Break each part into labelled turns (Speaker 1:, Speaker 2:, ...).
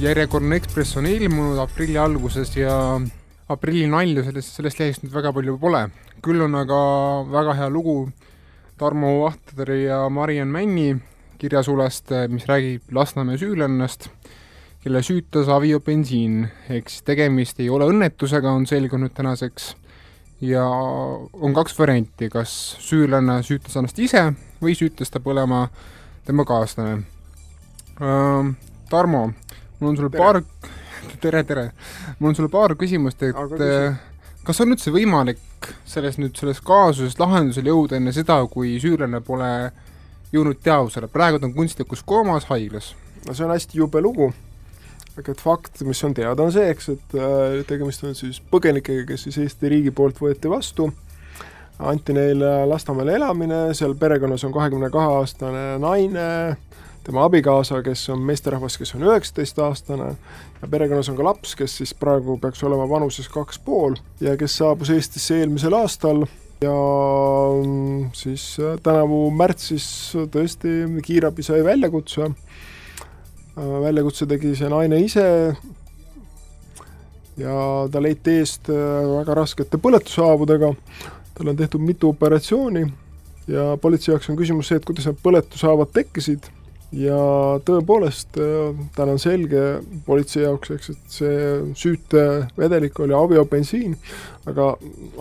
Speaker 1: järjekordne Ekspress on ilmunud aprilli alguses ja aprilli nalju sellest, sellest lehest nüüd väga palju pole. küll on aga väga hea lugu Tarmo Vahteri ja Mariann Männi kirjasulest, mis räägib Lasnamäe süülannast, kelle süütas aviobensiin, ehk siis tegemist ei ole õnnetusega, on selgunud tänaseks, ja on kaks varianti, kas süülane süütas ennast ise või süütas ta põlema tema kaaslane uh,. Tarmo, mul on sulle tere. paar, tere, tere! mul on sulle paar küsimust, et äh, kas on üldse võimalik selles nüüd, selles kaasuses lahendusele jõuda enne seda, kui süülane pole jõudnud teadvusele, praegu ta on kunstlikus koomas haiglas?
Speaker 2: no see on hästi jube lugu, aga et fakt, mis on teada, on see, eks, et äh, tegemist on siis põgenikega, kes siis Eesti riigi poolt võeti vastu, anti neile Lasnamäele elamine, seal perekonnas on kahekümne kahe aastane naine, tema abikaasa, kes on meesterahvas, kes on üheksateistaastane, ja perekonnas on ka laps, kes siis praegu peaks olema vanuses kaks pool ja kes saabus Eestisse eelmisel aastal ja mm, siis äh, tänavu märtsis tõesti kiirabi sai väljakutse, äh, väljakutse tegi see naine ise ja ta leiti eest äh, väga raskete põletushaavudega, tal on tehtud mitu operatsiooni ja politsei jaoks on küsimus see, et kuidas need põletushaavad tekkisid ja tõepoolest, äh, täna on selge politsei jaoks, eks, et see süütevedelik oli aviobensiin, aga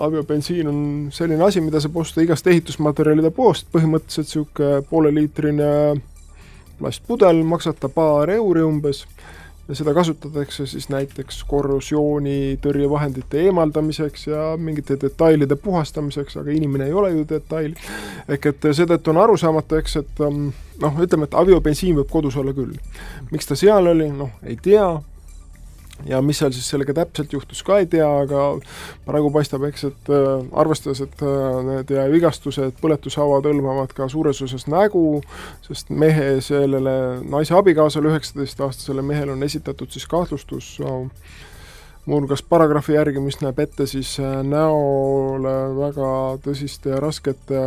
Speaker 2: aviobensiin on selline asi, mida saab osta igast ehitusmaterjalide poest, põhimõtteliselt niisugune pooleliitrine plastpudel, maksab ta paar euri umbes ja seda kasutatakse siis näiteks korrosioonitõrjevahendite eemaldamiseks ja mingite detailide puhastamiseks, aga inimene ei ole ju detail. ehk et seetõttu on arusaamatu, eks, et um, noh, ütleme, et aviobensiin võib kodus olla küll. miks ta seal oli, noh, ei tea, ja mis seal siis sellega täpselt juhtus, ka ei tea, aga praegu paistab, eks, et äh, arvestades, et äh, need vigastused, põletushaavad hõlmavad ka suures osas nägu, sest mehe sellele naise abikaasale, üheksateistaastasele mehele on esitatud siis kahtlustus muuhulgas paragrahvi järgi, mis näeb ette siis äh, näole väga tõsiste ja raskete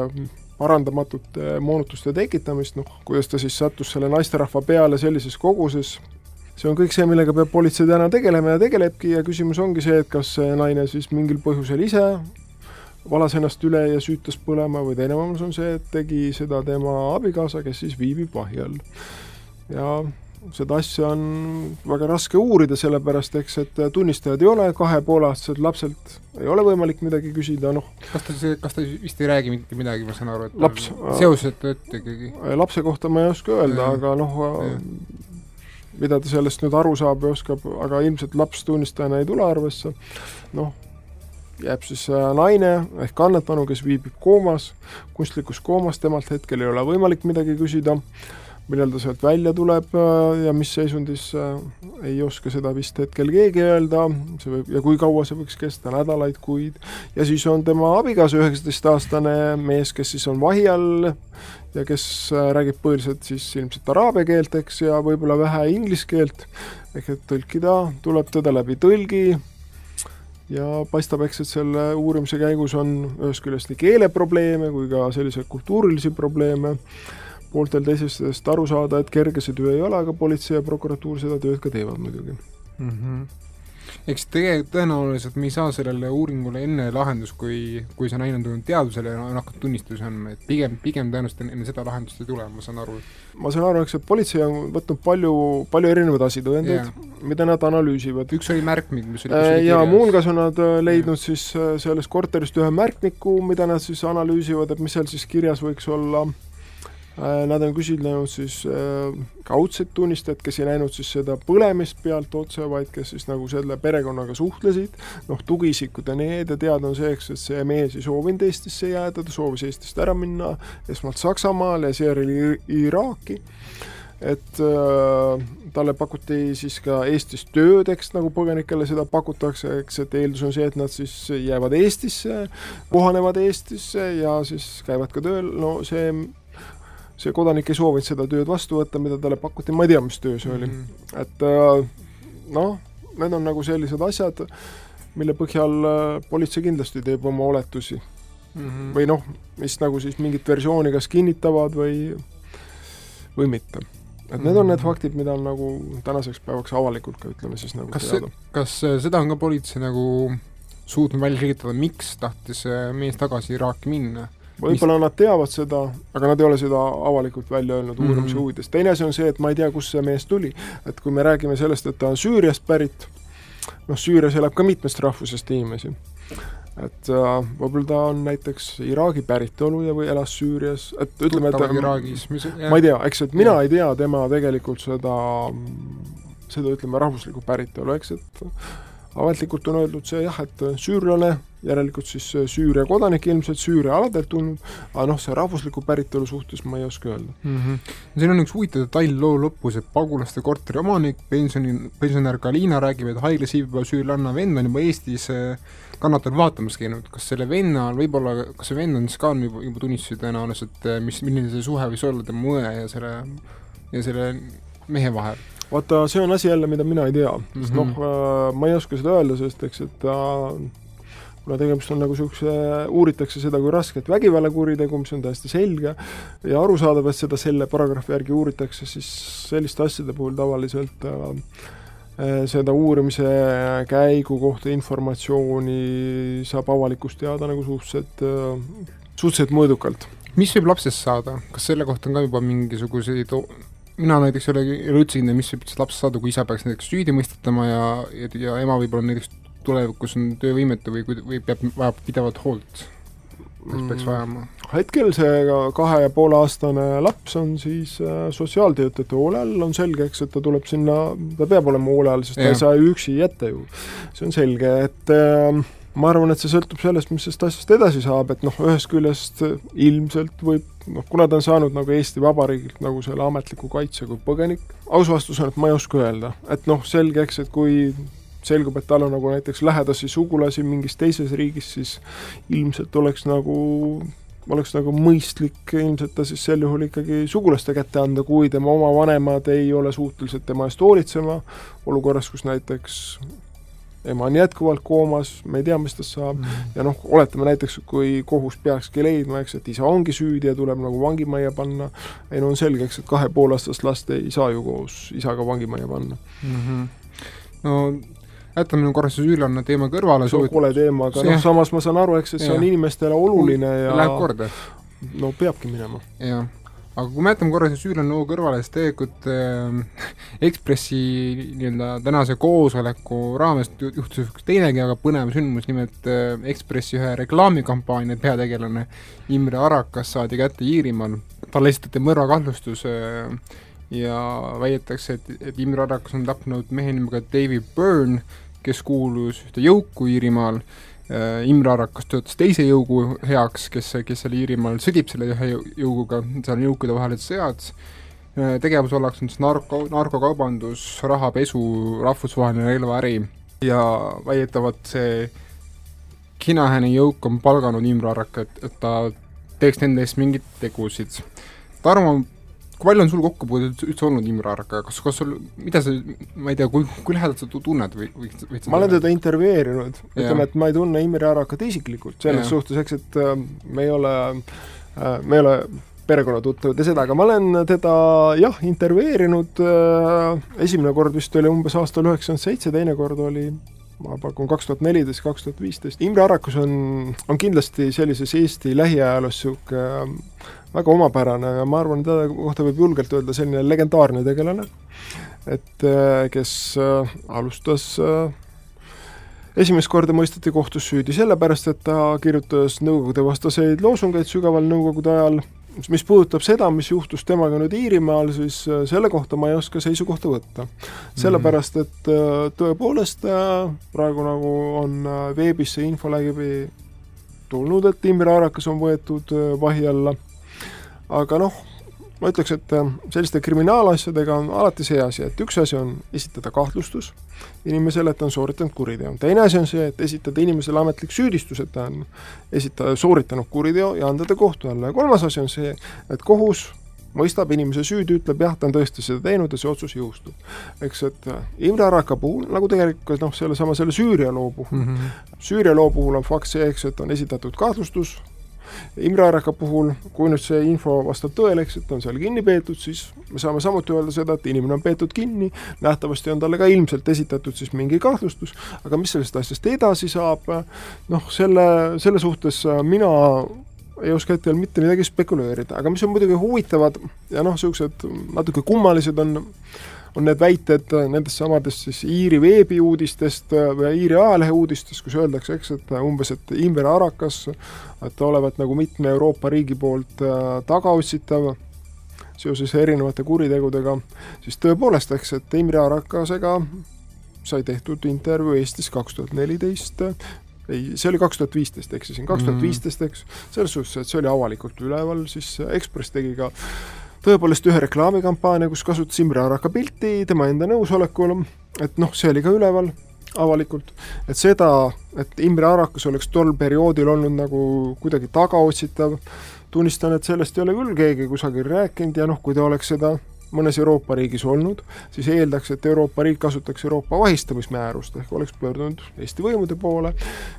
Speaker 2: parandamatute moonutuste tekitamist, noh, kuidas ta siis sattus selle naisterahva peale sellises koguses, see on kõik see, millega peab politsei täna tegelema ja tegelebki ja küsimus ongi see, et kas naine siis mingil põhjusel ise valas ennast üle ja süütas põlema või teine võimalus on see, et tegi seda tema abikaasa, kes siis viibib vahi all. ja seda asja on väga raske uurida, sellepärast eks, et tunnistajad ei ole, kahe pooleaastaselt lapselt ei ole võimalik midagi küsida, noh.
Speaker 1: kas ta, kas ta vist ei räägi mitte midagi, ma saan aru, et
Speaker 2: laps,
Speaker 1: seosed ette ikkagi?
Speaker 2: lapse kohta ma ei oska öelda, aga noh, mida ta sellest nüüd aru saab ja oskab, aga ilmselt laps tunnistajana ei tule arvesse, noh, jääb siis äh, naine ehk kannatanu, kes viibib koomas, kunstlikus koomas, temalt hetkel ei ole võimalik midagi küsida, millal ta sealt välja tuleb äh, ja mis seisundis, äh, ei oska seda vist hetkel keegi öelda, see võib, ja kui kaua see võiks kesta, nädalaid, kuid, ja siis on tema abikaasa, üheksateistaastane mees, kes siis on vahi all ja kes äh, räägib põhiliselt siis ilmselt araabia keelt, eks, ja võib-olla vähe inglise keelt, ehk et tõlkida tuleb teda läbi tõlgi. Ja paistab, eks, et selle uurimise käigus on ühest küljest nii keeleprobleeme kui ka selliseid kultuurilisi probleeme, pooltel teisest aru saada, et kerge see töö ei ole, aga politsei ja prokuratuur seda tööd ka teevad muidugi mm.
Speaker 1: -hmm eks tegelikult tõenäoliselt me ei saa sellele uuringule enne lahendust, kui, kui see naine on tulnud teadvusele ja on hakanud tunnistusi andma, et pigem, pigem tõenäoliselt enne seda lahendust ei tule, ma saan aru.
Speaker 2: ma saan aru, eks, et politsei on võtnud palju, palju erinevaid asitõendeid yeah., mida nad analüüsivad.
Speaker 1: üks oli märkmik, mis oli
Speaker 2: äh, ja muuhulgas on nad äh, leidnud yeah. siis äh, sellest korterist ühe märkmiku, mida nad siis analüüsivad, et mis seal siis kirjas võiks olla nad on küsitlenud siis äh, kaudseid tunnistajaid, kes ei näinud siis seda põlemist pealt otse, vaid kes siis nagu selle perekonnaga suhtlesid, noh, tugiisikud ja need ja teada on see, eks, et see mees ei soovinud Eestisse jääda, ta soovis Eestist ära minna, esmalt Saksamaale ja seejärel Iraaki. Et äh, talle pakuti siis ka Eestis tööd, eks nagu põgenikele seda pakutakse, eks, et eeldus on see, et nad siis jäävad Eestisse, kohanevad Eestisse ja siis käivad ka tööl, no see see kodanik ei soovinud seda tööd vastu võtta, mida talle pakuti, ma ei tea, mis töö see oli mm. -hmm. et äh, noh, need on nagu sellised asjad, mille põhjal äh, politsei kindlasti teeb oma oletusi mm. -hmm. või noh, mis nagu siis mingit versiooni kas kinnitavad või, või mitte. et need on need faktid, mida on nagu tänaseks päevaks avalikult ka ütleme siis nagu
Speaker 1: kas
Speaker 2: teada.
Speaker 1: kas äh, seda on ka politsei nagu suutnud välja selgitada, miks tahtis mees tagasi Iraaki minna?
Speaker 2: Võib-olla nad teavad seda, aga nad ei ole seda avalikult välja öelnud
Speaker 1: Mhm.
Speaker 2: uurimise mm -hmm. huvides. teine asi on see, et ma ei tea, kust see mees tuli. et kui me räägime sellest, et ta on Süüriast pärit, noh, Süürias elab ka mitmest rahvusest inimesi. et äh, võib-olla ta on näiteks Iraagi päritolu ja, või elas Süürias, et ütleme, et
Speaker 1: Iraagis, mis
Speaker 2: ma ei tea, eks, et mina
Speaker 1: Jah.
Speaker 2: ei tea tema tegelikult seda, seda ütleme, rahvuslikku päritolu, eks, et ametlikult on öeldud see jah, et süürlane, järelikult siis Süüria kodanik ilmselt, Süüria aladelt tulnud, aga noh, see rahvusliku päritolu suhtes ma ei oska öelda.
Speaker 1: mm. -hmm. siin on üks huvitav detail loo lõpus, et pagulaste korteri omanik, pensioni, pensionär Galina räägib, et haiglas viibiva süürlanna vend on juba Eestis äh, kannatanud vaatamas käinud, kas selle vennal võib-olla, kas see vend on siis ka on juba, juba tunnistusi tõenäoliselt, äh, mis, milline see suhe võis olla tema õe ja selle, ja selle mehe vahel?
Speaker 2: vaata, see on asi jälle, mida mina ei tea, sest
Speaker 1: Mhm.
Speaker 2: noh, ma ei oska seda öelda, sest eks, et ta kuna tegemist on nagu niisuguse, uuritakse seda kui rasket vägivallakuritegu, mis on täiesti selge ja arusaadav, et seda selle paragrahvi järgi uuritakse, siis selliste asjade puhul tavaliselt äh, äh, seda uurimise käigu kohta informatsiooni saab avalikkus teada nagu suhteliselt äh,, suhteliselt mõõdukalt.
Speaker 1: mis võib lapsest saada, kas selle kohta on ka juba mingisuguseid mina näiteks ei ole, ei ole üldse kindel, mis võib lapsest saada, kui isa peaks näiteks süüdi mõistetama ja, ja, ja ema võib-olla näiteks tulevikus on töövõimetu või, või peab, vajab pidevat hoolt, kas peaks vajama?
Speaker 2: hetkel see kahe ja poole aastane laps on siis äh, sotsiaaltöötajate hoole all, on selge, eks, et ta tuleb sinna, ta peab olema hoole all, sest ta
Speaker 1: Jah.
Speaker 2: ei saa ju üksi jätta ju. see on selge, et äh, ma arvan, et see sõltub sellest, mis sellest asjast edasi saab, et noh, ühest küljest ilmselt võib noh, kuna ta on saanud nagu Eesti Vabariigilt nagu selle ametliku kaitse kui põgenik, aus vastus on, et ma ei oska öelda, et noh, selge, eks, et kui selgub, et tal on nagu näiteks lähedasi sugulasi mingis teises riigis, siis ilmselt oleks nagu oleks nagu mõistlik ilmselt ta siis sel juhul ikkagi sugulaste kätte anda, kui tema oma vanemad ei ole suutelised tema eest hoolitsema, olukorras, kus näiteks ema on jätkuvalt koomas, me ei tea, mis tast saab, ja noh, oletame näiteks, kui kohus peakski leidma, eks, et isa ongi süüdi ja tuleb nagu vangimajja panna, ei no on selge, eks, et kahe poolaastast last ei saa ju koos isaga vangimajja panna.
Speaker 1: mm. -hmm. no jätame nüüd korra see süülane teema kõrvale,
Speaker 2: see on kole teema, aga noh, samas ma saan aru, eks, et see on inimestele oluline ja
Speaker 1: läheb korda,
Speaker 2: no peabki minema.
Speaker 1: jah. aga kui me jätame korra see süülane loo kõrvale, siis tegelikult äh, Ekspressi nii-öelda tänase koosoleku raames ju- juhtus üks teinegi väga põnev sündmus, nimelt äh, Ekspressi ühe reklaamikampaania peategelane Imre Arakas saadi kätte Iirimaal, talle esitati mõrvakahtlustus äh, ja väidetakse, et, et Imre Arakas on tapnud mehe nimega David Byrne, kes kuulus ühte jõuku Iirimaal, Imre Arakas töötas teise jõugu heaks, kes, kes seal Iirimaal sõdib selle ühe jõu- jõuguga, seal on jõukude vahelised sõjad, tegevusalaks on siis narko, narkokaubandus, rahapesu, rahvusvaheline relvaäri ja väidetavalt see Kinahani jõuk on palganud Imre Araka, et, et ta teeks nende eest mingeid tegusid. Tarmo, kui palju on sul kokkupuudet üldse olnud Imre Arakaga, kas, kas sul, mida sa, ma ei tea, kui, kui lähedalt sa tu- tunned või, või võid
Speaker 2: ma olen teda intervjueerinud, ütleme, et ma ei tunne Imre Arakat isiklikult, selles
Speaker 1: Jaa.
Speaker 2: suhtes, eks, et äh, me ei ole äh,, me ei ole perekonnatuttavad ja seda, aga ma olen teda jah, intervjueerinud äh, esimene kord vist oli umbes aastal üheksakümmend seitse, teine kord oli ma pakun kaks tuhat neliteist, kaks tuhat viisteist. Imre Arakus on, on kindlasti sellises Eesti lähiajaloos niisugune väga omapärane ja ma arvan, teda kohta võib julgelt öelda selline legendaarne tegelane, et äh, kes äh, alustas äh, esimest korda mõisteti kohtus süüdi sellepärast, et ta kirjutas Nõukogude vastaseid loosungeid sügaval Nõukogude ajal, mis puudutab seda, mis juhtus temaga nüüd Iirimaal, siis äh, selle kohta ma ei oska seisukohta võtta. sellepärast, et äh, tõepoolest äh, praegu nagu on veebis see info läbi tulnud, et Imre Arakas on võetud vahi alla, aga noh, ma ütleks, et äh, selliste kriminaalasjadega on alati see asi, et üks asi on esitada kahtlustus inimesele, et ta on sooritanud kuriteo. teine asi on see, et esitada inimesele ametlik süüdistus, et ta on esita-, sooritanud kuriteo ja anda ta kohtu alla ja kolmas asi on see, et kohus mõistab inimese süüdi, ütleb jah, ta on tõesti seda teinud ja see otsus jõustub. eks, et äh, Imre Araka puhul, nagu tegelikult noh, sellesama, selle Süüria loo puhul
Speaker 1: mm, -hmm.
Speaker 2: Süüria loo puhul on fakt see, eks, et on esitatud kahtlustus, Imre Araka puhul, kui nüüd see info vastab tõele, eks, et on seal kinni peetud, siis me saame samuti öelda seda, et inimene on peetud kinni, nähtavasti on talle ka ilmselt esitatud siis mingi kahtlustus, aga mis sellest asjast edasi saab, noh, selle, selle suhtes mina ei oska hetkel mitte midagi spekuleerida, aga mis on muidugi huvitavad ja noh, niisugused natuke kummalised on, on need väited nendest samadest siis Iiri veebiuudistest või Iiri ajalehe uudistest, kus öeldakse, eks, et umbes, et Imre Arakas, et olevat nagu mitme Euroopa riigi poolt äh, tagaotsitav seoses erinevate kuritegudega, siis tõepoolest, eks, et Imre Arakasega sai tehtud intervjuu Eestis kaks tuhat neliteist ei, see oli kaks tuhat viisteist, eksisin, kaks tuhat viisteist, eks, selles suhtes, et see oli avalikult üleval, siis Ekspress tegi ka tõepoolest ühe reklaamikampaania, kus kasutas Imre Araka pilti tema enda nõusolekul, et noh, see oli ka üleval avalikult, et seda, et Imre Arakas oleks tol perioodil olnud nagu kuidagi tagaotsitav, tunnistan, et sellest ei ole küll keegi kusagil rääkinud ja noh, kui ta oleks seda mõnes Euroopa riigis olnud, siis eeldaks, et Euroopa riik kasutaks Euroopa vahistamismäärust ehk oleks pöördunud Eesti võimude poole,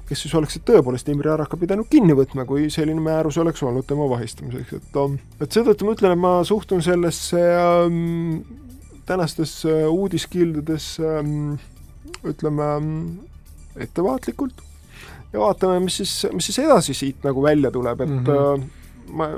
Speaker 2: kes siis oleksid tõepoolest Imre Araka pidanud kinni võtma, kui selline määrus oleks olnud tema vahistamiseks, et et seetõttu ma ütlen, et ma suhtun sellesse ähm, tänastes äh, uudiskildudes ähm, ütleme ettevaatlikult ja vaatame, mis siis, mis siis edasi siit nagu välja tuleb, et mm -hmm. ma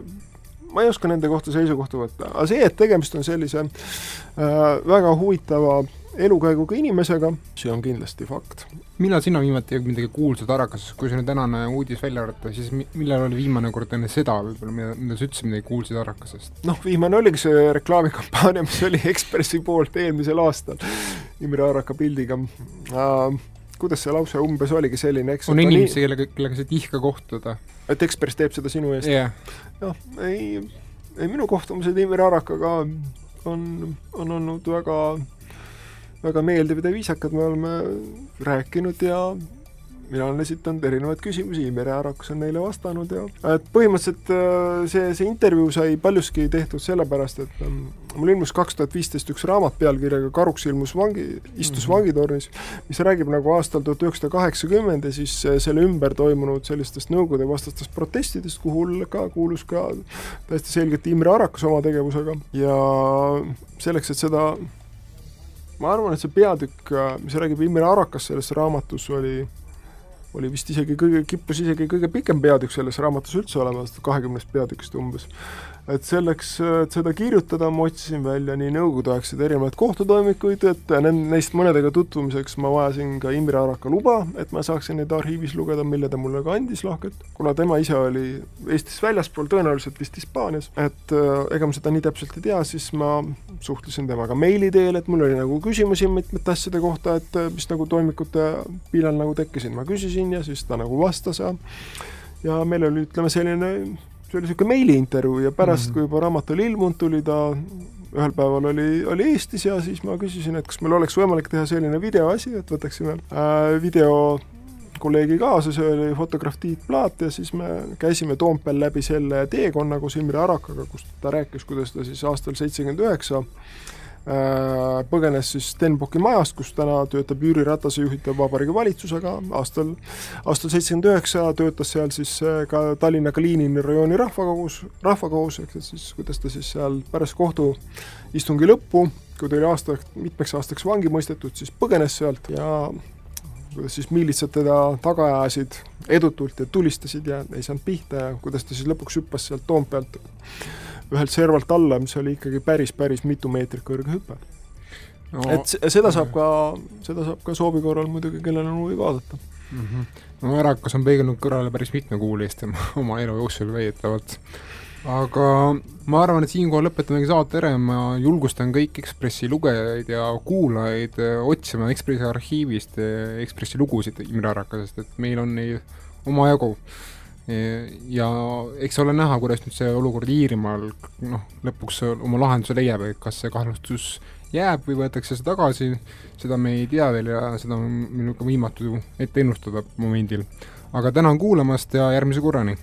Speaker 2: ma ei oska nende kohta seisukohta võtta, aga see, et tegemist on sellise äh, väga huvitava elukäiguga inimesega, see on kindlasti fakt.
Speaker 1: millal sina viimati midagi kuulsid Arakasest, kui sa nüüd tänane uudis välja arvata, siis millal oli viimane kord enne seda võib-olla, mida, mida sa üldse midagi kuulsid Arakasest?
Speaker 2: noh, viimane oligi see reklaamikampaania, mis oli Ekspressi poolt eelmisel aastal Imre Araka pildiga äh, kuidas see lause umbes oligi selline, eks
Speaker 1: on inimesi, kellega, kellega sa ei tihka kohtuda?
Speaker 2: Et Ekspress teeb seda sinu eest
Speaker 1: yeah.?
Speaker 2: noh, ei, ei minu kohtumised Imre Arakaga on, on olnud väga, väga meeldivad ja viisakad, me oleme rääkinud ja mina olen esitanud erinevaid küsimusi, Imre Arakas on neile vastanud ja et põhimõtteliselt äh, see, see intervjuu sai paljuski tehtud sellepärast, et ähm, mul ilmus kaks tuhat viisteist üks raamat pealkirjaga Karuks ilmus vangi, istus mm -hmm. vangitornis, mis räägib nagu aastal tuhat üheksasada kaheksakümmend ja siis äh, selle ümber toimunud sellistest Nõukogude vastastest protestidest, kuhu ka kuulus ka täiesti selgelt Imre Arakas oma tegevusega ja selleks, et seda ma arvan, et see peatükk, äh, mis räägib Imre Arakast selles raamatus, oli oli vist isegi kõige, kippus isegi kõige pikem peatükk selles raamatus üldse olema, kahekümnest peatükist umbes. Et selleks, et seda kirjutada, ma otsisin välja nii nõukogudeaegseid erinevaid kohtutoimikuid, et neist mõnedega tutvumiseks ma vajasin ka Imre Araka luba, et ma saaksin neid arhiivis lugeda, mille ta mulle ka andis lahkelt, kuna tema ise oli Eestis väljaspool, tõenäoliselt vist Hispaanias, et äh, ega ma seda nii täpselt ei tea, siis ma suhtlesin temaga meili teel, et mul oli nagu küsimusi mitmete asjade kohta, et äh, mis nagu toimikute pinnal nagu tekkisid, ma küsisin ja siis ta nagu vastas ja ja meil oli, ütleme, selline see oli niisugune meiliintervjuu ja pärast mm, -hmm. kui juba raamat oli ilmunud, tuli ta ühel päeval oli, oli Eestis ja siis ma küsisin, et kas meil oleks võimalik teha selline videoasi, et võtaksime äh, video kolleegi kaasa, see oli fotograaf Tiit Plaat ja siis me käisime Toompeal läbi selle teekonna koos Imre Arakaga, kus ta rääkis, kuidas ta siis aastal seitsekümmend üheksa põgenes siis Stenbocki majast, kus täna töötab Jüri Ratase juhitav Vabariigi Valitsus, aga aastal, aastal seitsekümmend üheksa töötas seal siis äh, ka Tallinna Kaliinini rajooni rahvakogus, rahvakohus, ehk siis kuidas ta siis seal pärast kohtuistungi lõppu, kui ta oli aasta, mitmeks aastaks vangi mõistetud, siis põgenes sealt ja kuidas siis miilitsad teda taga ajasid edutult ja tulistasid ja ei saanud pihta ja kuidas ta siis lõpuks hüppas sealt Toompealt ühelt servalt alla, mis oli ikkagi päris, päris mitu meetrit kõrge hüpe no,. et seda saab ka, seda saab ka soovi korral muidugi, kellel on huvi vaadata
Speaker 1: mm. -hmm. no Ärakas on peegelnud kõrvale päris mitmekuulist tema oma elu jooksul väidetavalt. aga ma arvan, et siinkohal lõpetamegi saate ära ja ma julgustan kõiki Ekspressi lugejaid ja kuulajaid otsima Ekspressi arhiivist Ekspressi lugusid Imre Arakasest, et meil on neid omajagu ja eks ole näha, kuidas nüüd see olukord Iirimaal noh, lõpuks oma lahenduse leiab, et kas see kahtlustus jääb või võetakse see tagasi, seda me ei tea veel ja seda on meil ka võimatu ette ennustada momendil. aga tänan kuulamast ja järgmise korrani!